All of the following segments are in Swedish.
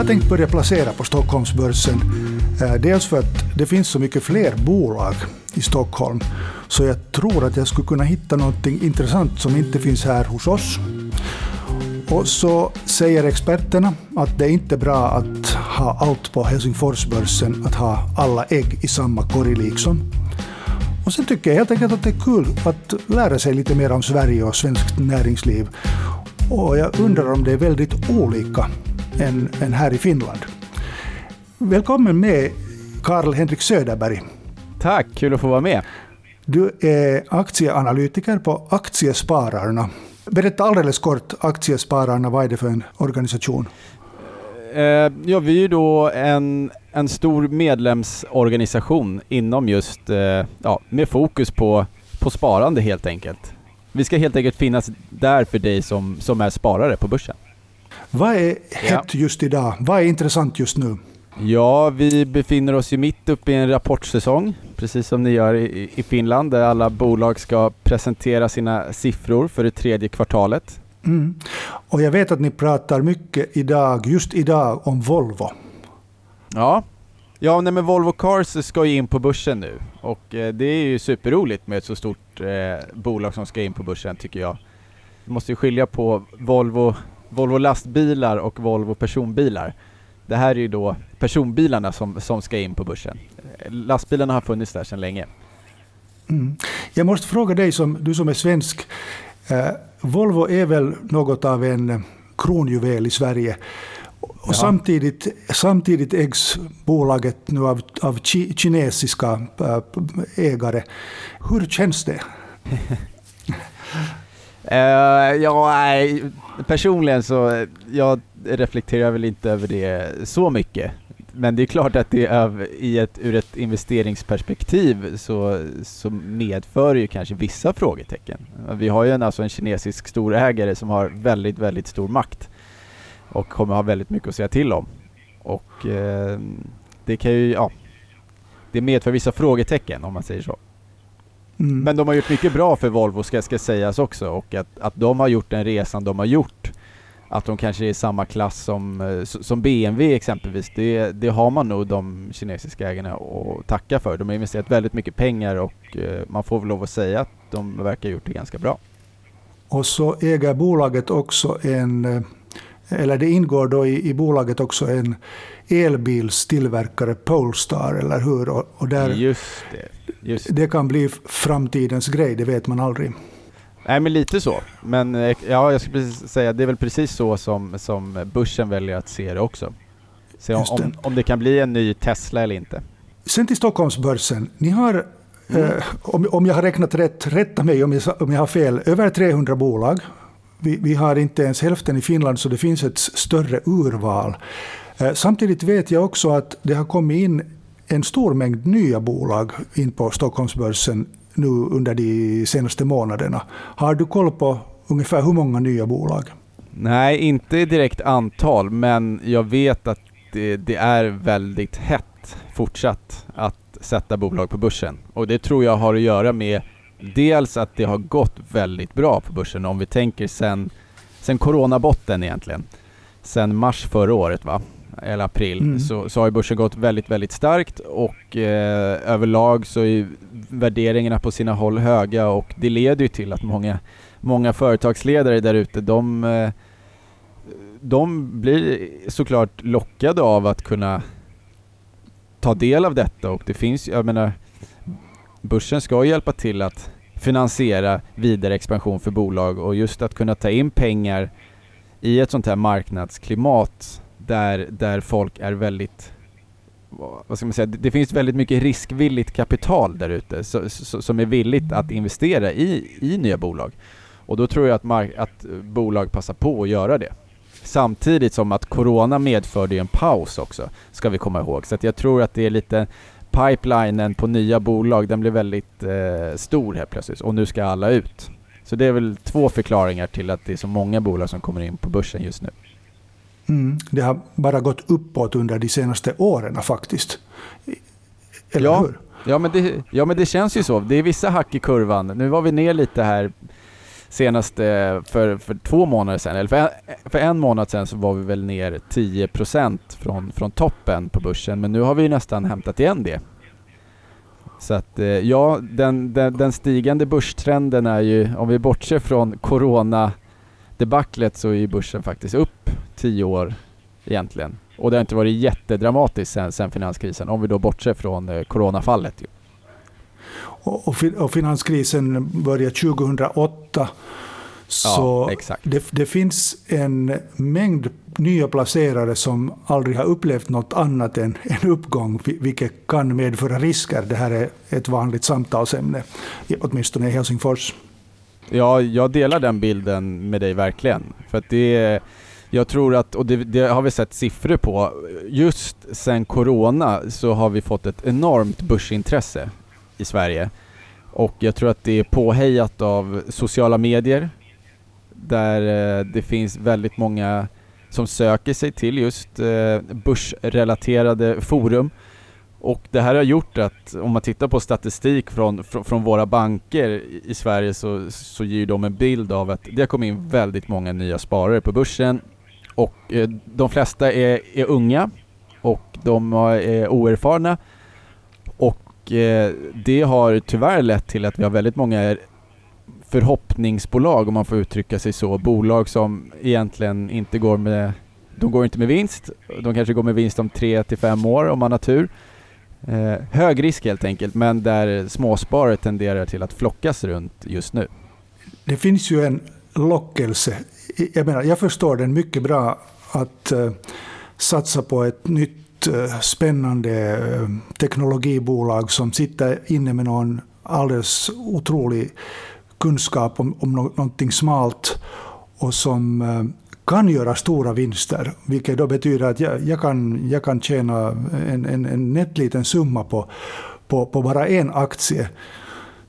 har tänkt börja placera på Stockholmsbörsen. Eh, dels för att det finns så mycket fler bolag i Stockholm. Så jag tror att jag skulle kunna hitta någonting intressant som inte finns här hos oss. Och så säger experterna att det är inte bra att ha allt på Helsingforsbörsen, att ha alla ägg i samma korg liksom. Och sen tycker jag helt enkelt att det är kul att lära sig lite mer om Sverige och svenskt näringsliv. Och jag undrar om det är väldigt olika än, än här i Finland. Välkommen med Karl-Henrik Söderberg. Tack, kul att få vara med. Du är aktieanalytiker på Aktiespararna. Berätta alldeles kort, Aktiespararna, vad är det för en organisation? Eh, ja, vi är ju då en, en stor medlemsorganisation inom just, eh, ja, med fokus på, på sparande helt enkelt. Vi ska helt enkelt finnas där för dig som, som är sparare på börsen. Vad är hett just idag? Vad är intressant just nu? Ja, vi befinner oss ju mitt uppe i en rapportsäsong, precis som ni gör i, i Finland, där alla bolag ska presentera sina siffror för det tredje kvartalet. Mm. Och jag vet att ni pratar mycket idag, just idag, om Volvo. Ja, ja nej, men Volvo Cars ska ju in på börsen nu och eh, det är ju superroligt med ett så stort eh, bolag som ska in på börsen tycker jag. Vi måste ju skilja på Volvo, Volvo lastbilar och Volvo personbilar. Det här är ju då personbilarna som, som ska in på börsen. Lastbilarna har funnits där sedan länge. Mm. Jag måste fråga dig, som, du som är svensk. Eh, Volvo är väl något av en kronjuvel i Sverige. Och ja. samtidigt, samtidigt ägs bolaget nu av, av kinesiska äh, ägare. Hur känns det? uh, ja, nej, personligen så jag reflekterar väl inte över det så mycket. Men det är klart att det är i ett, ur ett investeringsperspektiv så, så medför det ju kanske vissa frågetecken. Vi har ju en, alltså en kinesisk storägare som har väldigt, väldigt stor makt och kommer ha väldigt mycket att säga till om. Och eh, det kan ju, ja, det medför vissa frågetecken om man säger så. Mm. Men de har gjort mycket bra för Volvo ska, ska sägas också och att, att de har gjort den resan de har gjort att de kanske är i samma klass som, eh, som BMW exempelvis, det, det har man nog de kinesiska ägarna att tacka för. De har investerat väldigt mycket pengar och eh, man får väl lov att säga att de verkar ha gjort det ganska bra. Och så äger bolaget också en, eh, eller det ingår då i, i bolaget också en elbilstillverkare, Polestar, eller hur? Och, och där, just det. Just det kan bli framtidens grej, det vet man aldrig. Nej men lite så. Men eh, ja, jag skulle precis säga det är väl precis så som, som börsen väljer att se det också. Se om, om, om det kan bli en ny Tesla eller inte. Sen till Stockholmsbörsen. Ni har, mm. eh, om, om jag har räknat rätt, rätta mig om jag, om jag har fel, över 300 bolag. Vi, vi har inte ens hälften i Finland, så det finns ett större urval. Eh, samtidigt vet jag också att det har kommit in en stor mängd nya bolag in på Stockholmsbörsen nu under de senaste månaderna. Har du koll på ungefär hur många nya bolag? Nej, inte direkt antal, men jag vet att det, det, är väldigt hett fortsatt att sätta bolag på börsen. Och det tror jag har att göra med dels att det har gått väldigt bra på börsen om vi tänker sen, sen coronabotten egentligen. Sen mars förra året va? Eller april, mm. så, så har börsen gått väldigt, väldigt starkt och eh, överlag så är värderingarna på sina håll höga och det leder ju till att många, många företagsledare där ute, de, eh, de blir såklart lockade av att kunna ta del av detta och det finns, jag menar, börsen ska hjälpa till att finansiera vidare expansion för bolag och just att kunna ta in pengar i ett sånt här marknadsklimat där, där folk är väldigt vad ska man säga, det finns väldigt mycket riskvilligt kapital där ute som är villigt att investera i, i nya bolag. Och då tror jag att, mark, att bolag passar på att göra det. Samtidigt som att Corona medförde en paus också, ska vi komma ihåg. Så att jag tror att det är lite pipelinen på nya bolag, den blir väldigt eh, stor helt plötsligt och nu ska alla ut. Så det är väl två förklaringar till att det är så många bolag som kommer in på börsen just nu. Mm, det har bara gått uppåt under de senaste åren faktiskt. Eller ja, hur? Ja men, det, ja men det känns ju så. Det är vissa hack i kurvan. Nu var vi ner lite här senaste, för, för två månader sedan, eller för en, för en månad sedan så var vi väl ner 10% från, från toppen på börsen, men nu har vi nästan hämtat igen det. Så att eh, ja, den, den, den stigande börstrenden är ju, om vi bortser från corona debaclet så är börsen faktiskt upp 10 år egentligen. Och det har inte varit jättedramatiskt sen, sen finanskrisen, om vi då bortser från eh, coronafallet. Ju. Och, och, finanskrisen började 2008. Så ja, det, det, finns en mängd nya placerare som aldrig har upplevt något annat än en uppgång, vilket kan medföra risker. Det här är ett vanligt samtalsämne, åtminstone i Helsingfors. Ja, jag delar den bilden med dig verkligen. För att det jag tror att, och det, det, har vi sett siffror på, just sen Corona så har vi fått ett enormt börsintresse i Sverige. Och jag tror att det är påhejat av sociala medier, där eh, det finns väldigt många som söker sig till just eh, börsrelaterade forum. Och det här har gjort att om man tittar på statistik från, från, från våra banker i Sverige så, så ger de en bild av att det har kommit in väldigt många nya sparare på börsen och eh, de flesta är, är unga och de är oerfarna och eh, det har tyvärr lett till att vi har väldigt många förhoppningsbolag om man får uttrycka sig så. Bolag som egentligen inte går med, de går inte med vinst. De kanske går med vinst om tre till fem år om man har tur. Eh, hög risk helt enkelt, men där småsparare tenderar till att flockas runt just nu. Det finns ju en lockelse. Jag, menar, jag förstår den mycket bra att eh, satsa på ett nytt eh, spännande eh, teknologibolag som sitter inne med någon alldeles otrolig kunskap om, om någonting smalt och som eh, kan göra stora vinster, vilket då betyder att jag, jag, kan, jag kan tjäna en, en, en nätt liten summa på, på, på bara en aktie.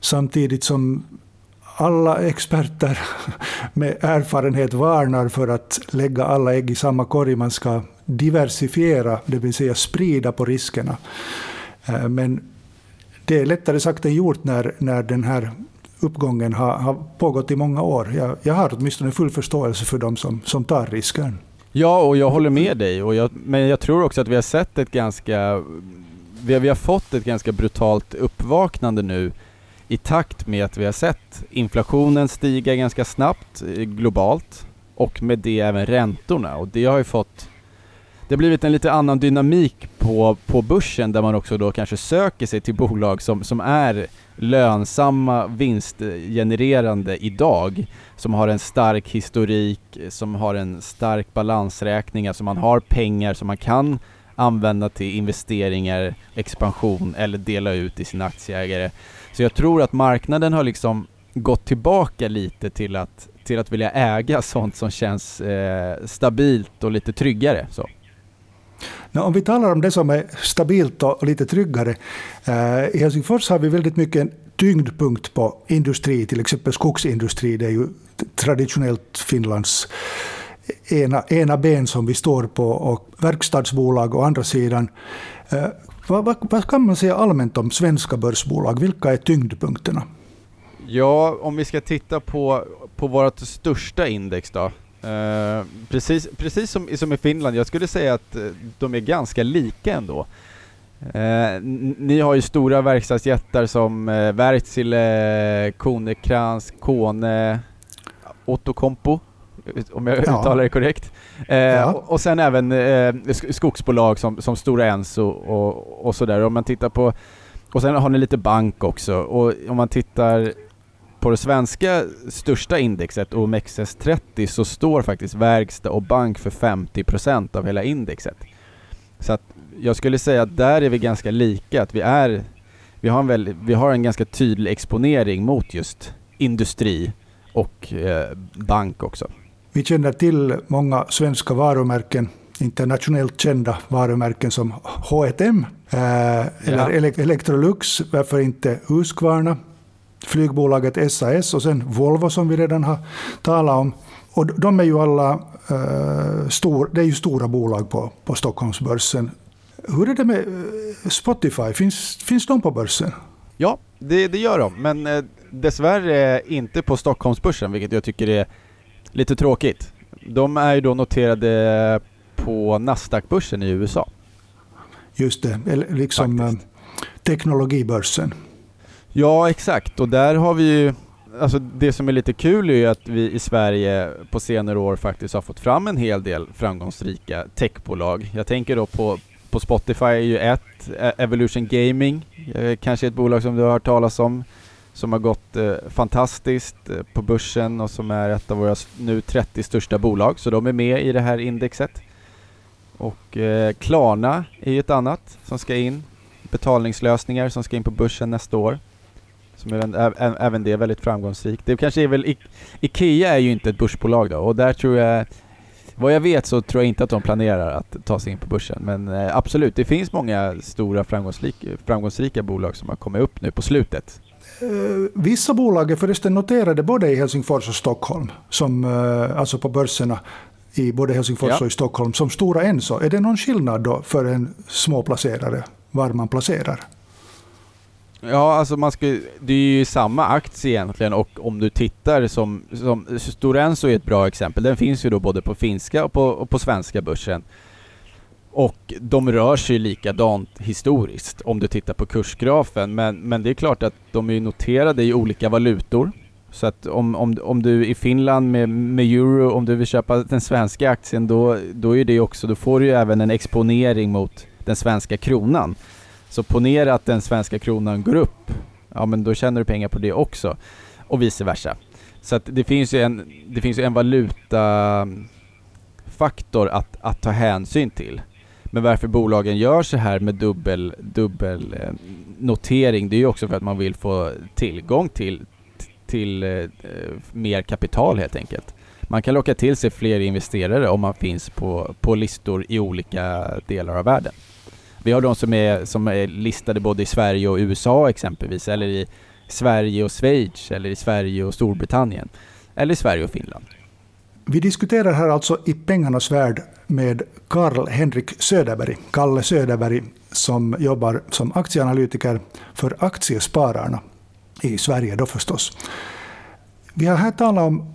Samtidigt som alla experter med erfarenhet varnar för att lägga alla ägg i samma korg. Man ska diversifiera, det vill säga sprida på riskerna. Eh, men det är lättare sagt än gjort när, när den här uppgången har, har pågått i många år. Jag, jag har åtminstone full förståelse för de som, som tar risken. Ja, och jag håller med dig. Och jag, men jag tror också att vi har sett ett ganska... Vi har, vi har fått ett ganska brutalt uppvaknande nu i takt med att vi har sett inflationen stiga ganska snabbt eh, globalt och med det även räntorna och det har ju fått det har blivit en lite annan dynamik på, på börsen där man också då kanske söker sig till bolag som, som är lönsamma, vinstgenererande idag, som har en stark historik, som har en stark balansräkning, alltså man har pengar som man kan använda till investeringar, expansion eller dela ut till sina aktieägare. Så jag tror att marknaden har liksom gått tillbaka lite till att, till att vilja äga sånt som känns eh, stabilt och lite tryggare. Så om vi talar om det som är stabilt och lite tryggare. Eh, I Helsingfors har vi väldigt mycket en tyngdpunkt på industri, till exempel skogsindustri. Det är ju traditionellt Finlands ena, ena ben som vi står på och verkstadsbolag å andra sidan. Eh, vad, vad, vad, kan man säga allmänt om svenska börsbolag? Vilka är tyngdpunkterna? Ja, om vi ska titta på, på vårt största index då. Eh, precis precis som, som i Finland, jag skulle säga att eh, de är ganska lika ändå. Eh, ni har ju stora verkstadsjättar som eh, Wärtsilä, Konekrans, Kone, Outokumpu om jag ja. uttalar det korrekt. Eh, ja. och, och, sen även eh, skogsbolag som, som Stora Enso och, och sådär. Om man tittar på, och sen har ni lite bank också. Och om man tittar på det svenska största indexet, OMXS30, så står faktiskt verkstad och bank för 50% av hela indexet. Så att jag skulle säga att där är vi ganska lika, att vi är vi har en, väldigt, vi har en ganska tydlig exponering mot just industri och eh, bank också. Vi känner till många svenska varumärken, internationellt kända varumärken som H&M eh, eller ja. Electrolux, varför inte Husqvarna, flygbolaget SAS och sen Volvo som vi redan har talat om. Och de är ju alla eh, stor, det är ju stora bolag på, på Stockholmsbörsen. Hur är det med eh, Spotify? Finns, finns de på börsen? Ja, det, det gör de, men eh, dessvärre inte på Stockholmsbörsen, vilket jag tycker är lite tråkigt. De är ju då noterade på Nasdaq-börsen i USA. Just det, eller liksom Faktiskt. teknologibörsen. Ja, exakt. Och där har vi ju Alltså det som är lite kul är ju att vi i Sverige på senare år faktiskt har fått fram en hel del framgångsrika techbolag. Jag tänker då på, på Spotify är ju ett, Evolution Gaming, eh, kanske ett bolag som du har hört talas om, som har gått eh, fantastiskt eh, på börsen och som är ett av våra nu 30 största bolag, så de är med i det här indexet. Och eh, Klarna är ju ett annat som ska in, betalningslösningar som ska in på börsen nästa år. Som är, även det är väldigt framgångsrikt. Det kanske är väl, I IKEA är ju inte ett börsbolag då och där tror jag vad jag vet så tror jag inte att de planerar att ta sig in på börsen. Men eh, absolut, det finns många stora framgångsrika, framgångsrika bolag som har kommit upp nu på slutet. Uh, vissa bolag är förresten noterade både i Helsingfors och Stockholm, som, uh, alltså på börserna i både Helsingfors ja. och i Stockholm, som Stora Enso. Är det någon skillnad då för en småplacerare var man placerar? Ja, alltså man ska, det är ju samma aktie egentligen och om du tittar som, som Stora Enso är ett bra exempel. Den finns ju då både på finska och på, och på svenska börsen. Och de rör sig likadant historiskt om du tittar på kursgrafen. Men, men det är klart att de är noterade i olika valutor. Så att om, om, om du i Finland med, med euro, om du vill köpa den svenska aktien då, då är det också, då får du ju även en exponering mot den svenska kronan. Så ponera att den svenska kronan går upp, ja men då tjänar du pengar på det också. Och vice versa. Så att det finns ju en, det finns ju en valutafaktor att, att ta hänsyn till. Men varför bolagen gör så här med dubbel, dubbel eh, notering, det är ju också för att man vill få tillgång till, till eh, mer kapital helt enkelt. Man kan locka till sig fler investerare om man finns på, på listor i olika delar av världen. Vi har de som är, som är listade både i Sverige och USA exempelvis, eller i Sverige och Schweiz, eller i Sverige och Storbritannien, eller i Sverige och Finland. Vi diskuterar här alltså i pengarnas värld med Karl-Henrik Söderberg, Kalle Söderberg, som jobbar som aktieanalytiker för Aktiespararna i Sverige då förstås. Vi har här talat om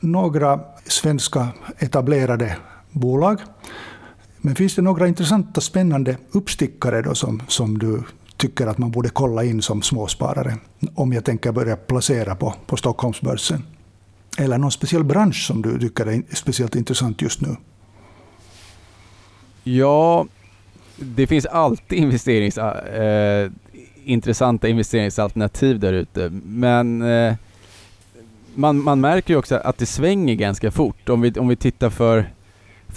några svenska etablerade bolag men finns det några intressanta, spännande uppstickare då som, som du tycker att man borde kolla in som småsparare? Om jag tänker börja placera på, på Stockholmsbörsen. Eller någon speciell bransch som du tycker är speciellt intressant just nu? Ja, det finns alltid investerings, äh, intressanta investeringsalternativ där ute. Men äh, man, man märker ju också att det svänger ganska fort. Om vi, om vi tittar för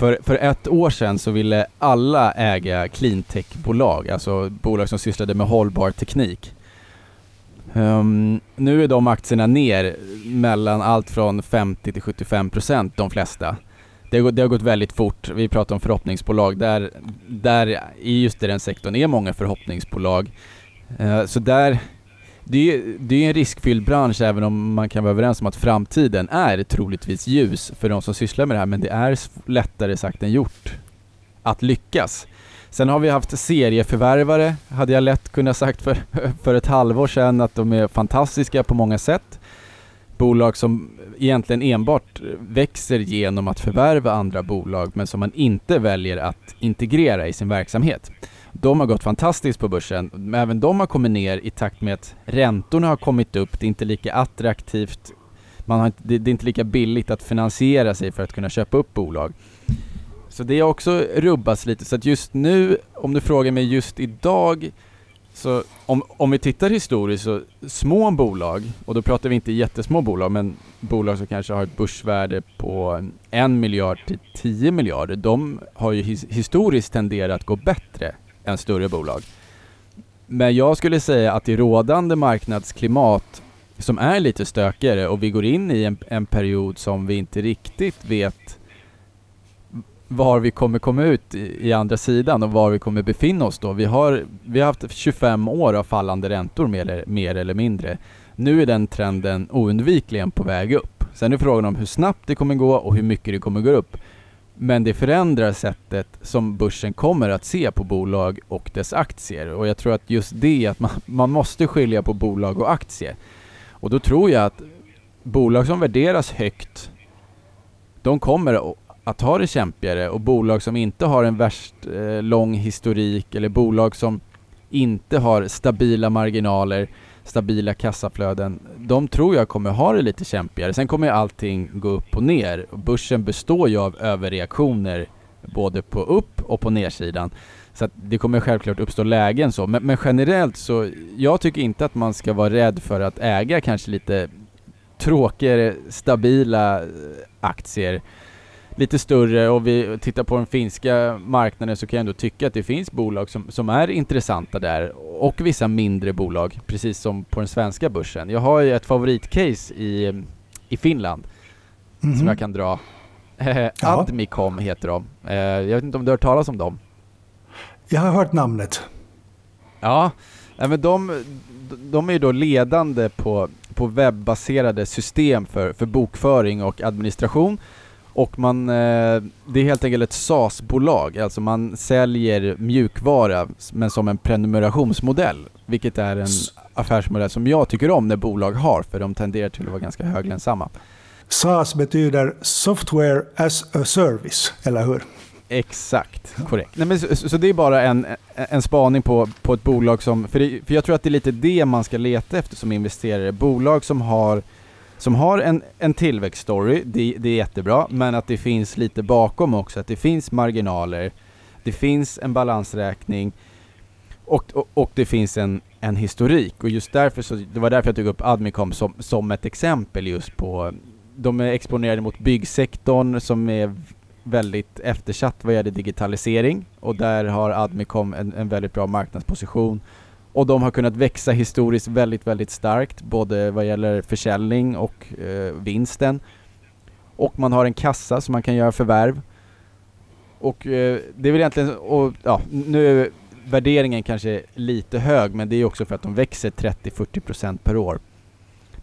för, för ett år sedan så ville alla äga cleantech-bolag, alltså bolag som sysslade med hållbar teknik. Um, nu är de aktierna ner mellan allt från 50 till 75 procent, de flesta. Det har, det har gått väldigt fort. Vi pratar om förhoppningsbolag. Där, där i just den sektorn är många förhoppningsbolag. Uh, så där det är, det är en riskfylld bransch även om man kan vara överens om att framtiden är troligtvis ljus för de som sysslar med det här men det är lättare sagt än gjort att lyckas. Sen har vi haft serieförvärvare, hade jag lätt kunnat sagt för, för ett halvår sedan att de är fantastiska på många sätt. Bolag som egentligen enbart växer genom att förvärva andra bolag men som man inte väljer att integrera i sin verksamhet. De har gått fantastiskt på börsen, men även de har kommit ner i takt med att räntorna har kommit upp. Det är inte lika attraktivt, man har, det, det är inte lika billigt att finansiera sig för att kunna köpa upp bolag. Så det har också rubbats lite, så att just nu, om du frågar mig just idag, så om, om vi tittar historiskt så små bolag, och då pratar vi inte jättesmå bolag, men bolag som kanske har ett börsvärde på en miljard till 10 miljarder, de har ju his, historiskt tenderat att gå bättre än större bolag. Men jag skulle säga att i rådande marknadsklimat som är lite stökigare och vi går in i en, en period som vi inte riktigt vet var vi kommer komma ut i, i, andra sidan och var vi kommer befinna oss då. Vi har, vi har haft 25 år av fallande räntor mer, mer eller mindre. Nu är den trenden oundvikligen på väg upp. Sen är frågan om hur snabbt det kommer gå och hur mycket det kommer gå upp. Men det förändrar sättet som börsen kommer att se på bolag och dess aktier. Och jag tror att just det, att man, man måste skilja på bolag och aktier. Och då tror jag att bolag som värderas högt, de kommer att ha det kämpigare och bolag som inte har en värst eh, lång historik eller bolag som inte har stabila marginaler, stabila kassaflöden, de tror jag kommer ha det lite kämpigare. Sen kommer allting gå upp och ner. Börsen består ju av överreaktioner både på upp och på nersidan. Så att det kommer självklart uppstå lägen så. Men, men, generellt så, jag tycker inte att man ska vara rädd för att äga kanske lite tråkigare, stabila eh, aktier lite större och vi tittar på den finska marknaden så kan jag ändå tycka att det finns bolag som, som är intressanta där och vissa mindre bolag, precis som på den svenska börsen. Jag har ju ett favoritcase i, i Finland mm -hmm. som jag kan dra. Admicom heter de. Eh, jag vet inte om du har hört talas om dem? Jag har hört namnet. Ja, men de, de är ju då ledande på, på webbaserade system för, för bokföring och administration och man, eh, det är helt enkelt ett SaaS-bolag, alltså man säljer mjukvara men som en prenumerationsmodell, vilket är en affärsmodell som jag tycker om när bolag har, för de tenderar till att vara ganska höglönsamma. SaaS betyder Software as a Service, eller hur? Exakt, korrekt. Nej, men så, så, det är bara en, en spaning på, på ett bolag som, för, det, för jag tror att det är lite det man ska leta efter som investerare, bolag som har som har en, en tillväxtstory, det, det är jättebra, men att det finns lite bakom också, att det finns marginaler, det finns en balansräkning och, och, och, det finns en, en historik. Och just därför så, det var därför jag tog upp Admicom som, som ett exempel just på, de är exponerade mot byggsektorn som är väldigt eftersatt vad gäller digitalisering och där har Admicom en, en väldigt bra marknadsposition och de har kunnat växa historiskt väldigt, väldigt starkt, både vad gäller försäljning och eh, vinsten. Och man har en kassa som man kan göra förvärv. Och eh, det är väl egentligen, och, ja, nu är värderingen kanske lite hög, men det är också för att de växer 30-40% per år.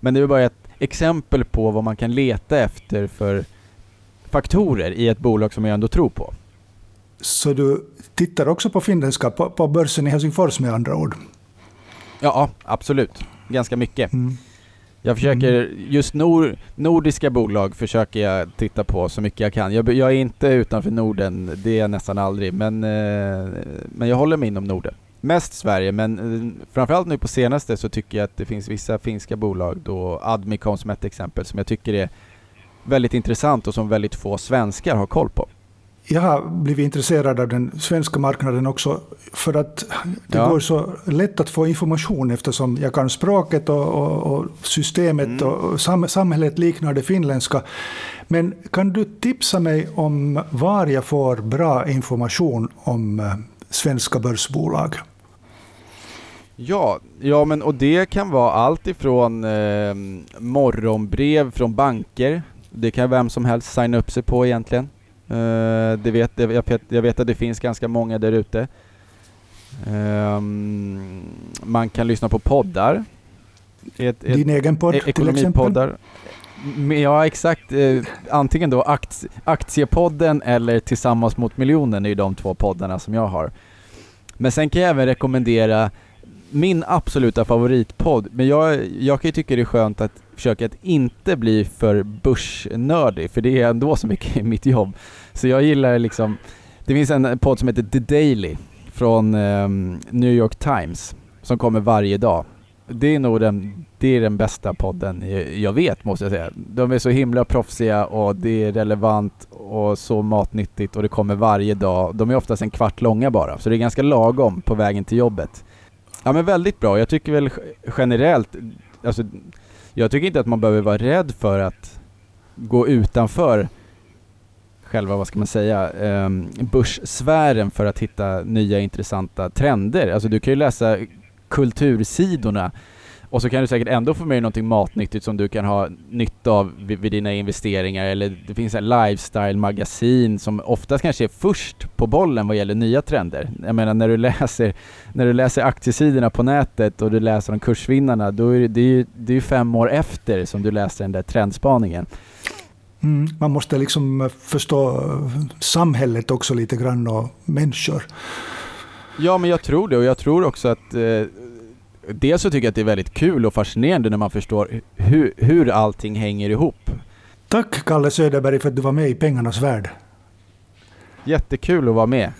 Men det är bara ett exempel på vad man kan leta efter för faktorer i ett bolag som jag ändå tror på. Så du tittar också på finländska, på, på börsen i Helsingfors med andra ord? Ja, absolut. Ganska mycket. Mm. Jag försöker, mm. just nor, nordiska bolag försöker jag titta på så mycket jag kan. Jag, jag, är inte utanför Norden, det är jag nästan aldrig, men, eh, men jag håller mig inom Norden. Mest Sverige, men eh, framförallt nu på senaste så tycker jag att det finns vissa finska bolag, då Admicom som ett exempel, som jag tycker är väldigt intressant och som väldigt få svenskar har koll på jag har blivit intresserad av den svenska marknaden också för att det ja. går så lätt att få information eftersom jag kan språket och, och, och systemet mm. och sam, samhället liknar det finländska. Men kan du tipsa mig om var jag får bra information om eh, svenska börsbolag? Ja, ja men och det kan vara allt ifrån eh, morgonbrev från banker. Det kan vem som helst signa upp sig på egentligen. Uh, det vet, jag, vet, jag vet att det finns ganska många där ute. Um, man kan lyssna på poddar. Ett, ett, Din egen podd till exempel? Ja, exakt. Eh, antingen då aktie, Aktiepodden eller Tillsammans mot miljonen är ju de två poddarna som jag har. Men sen kan jag även rekommendera min absoluta favoritpodd, men jag, jag kan ju tycka det är skönt att försöka att inte bli för börsnördig, för det är ändå så mycket i mitt jobb. Så jag gillar liksom, det finns en podd som heter The Daily från um, New York Times som kommer varje dag. Det är nog den, det är den bästa podden jag vet måste jag säga. De är så himla proffsiga och det är relevant och så matnyttigt och det kommer varje dag. De är oftast en kvart långa bara, så det är ganska lagom på vägen till jobbet. Ja men väldigt bra. Jag tycker väl generellt, alltså jag tycker inte att man behöver vara rädd för att gå utanför själva, vad ska man säga, eh, börssfären för att hitta nya intressanta trender. Alltså du kan ju läsa kultursidorna och så kan du säkert ändå få med dig någonting matnyttigt som du kan ha nytta av vid, vid dina investeringar eller det finns en lifestyle-magasin som oftast kanske är först på bollen vad gäller nya trender. Jag menar när du läser, när du läser aktiesidorna på nätet och du läser om kursvinnarna, då är det, det, är, det är fem år efter som du läser den där trendspaningen. Mm, man måste liksom förstå samhället också lite grann och människor. Ja, men jag tror det och jag tror också att eh, dels så tycker jag att det är väldigt kul och fascinerande när man förstår hur, hur allting hänger ihop. Tack Kalle Söderberg för att du var med i Pengarnas Värld. Jättekul att vara med.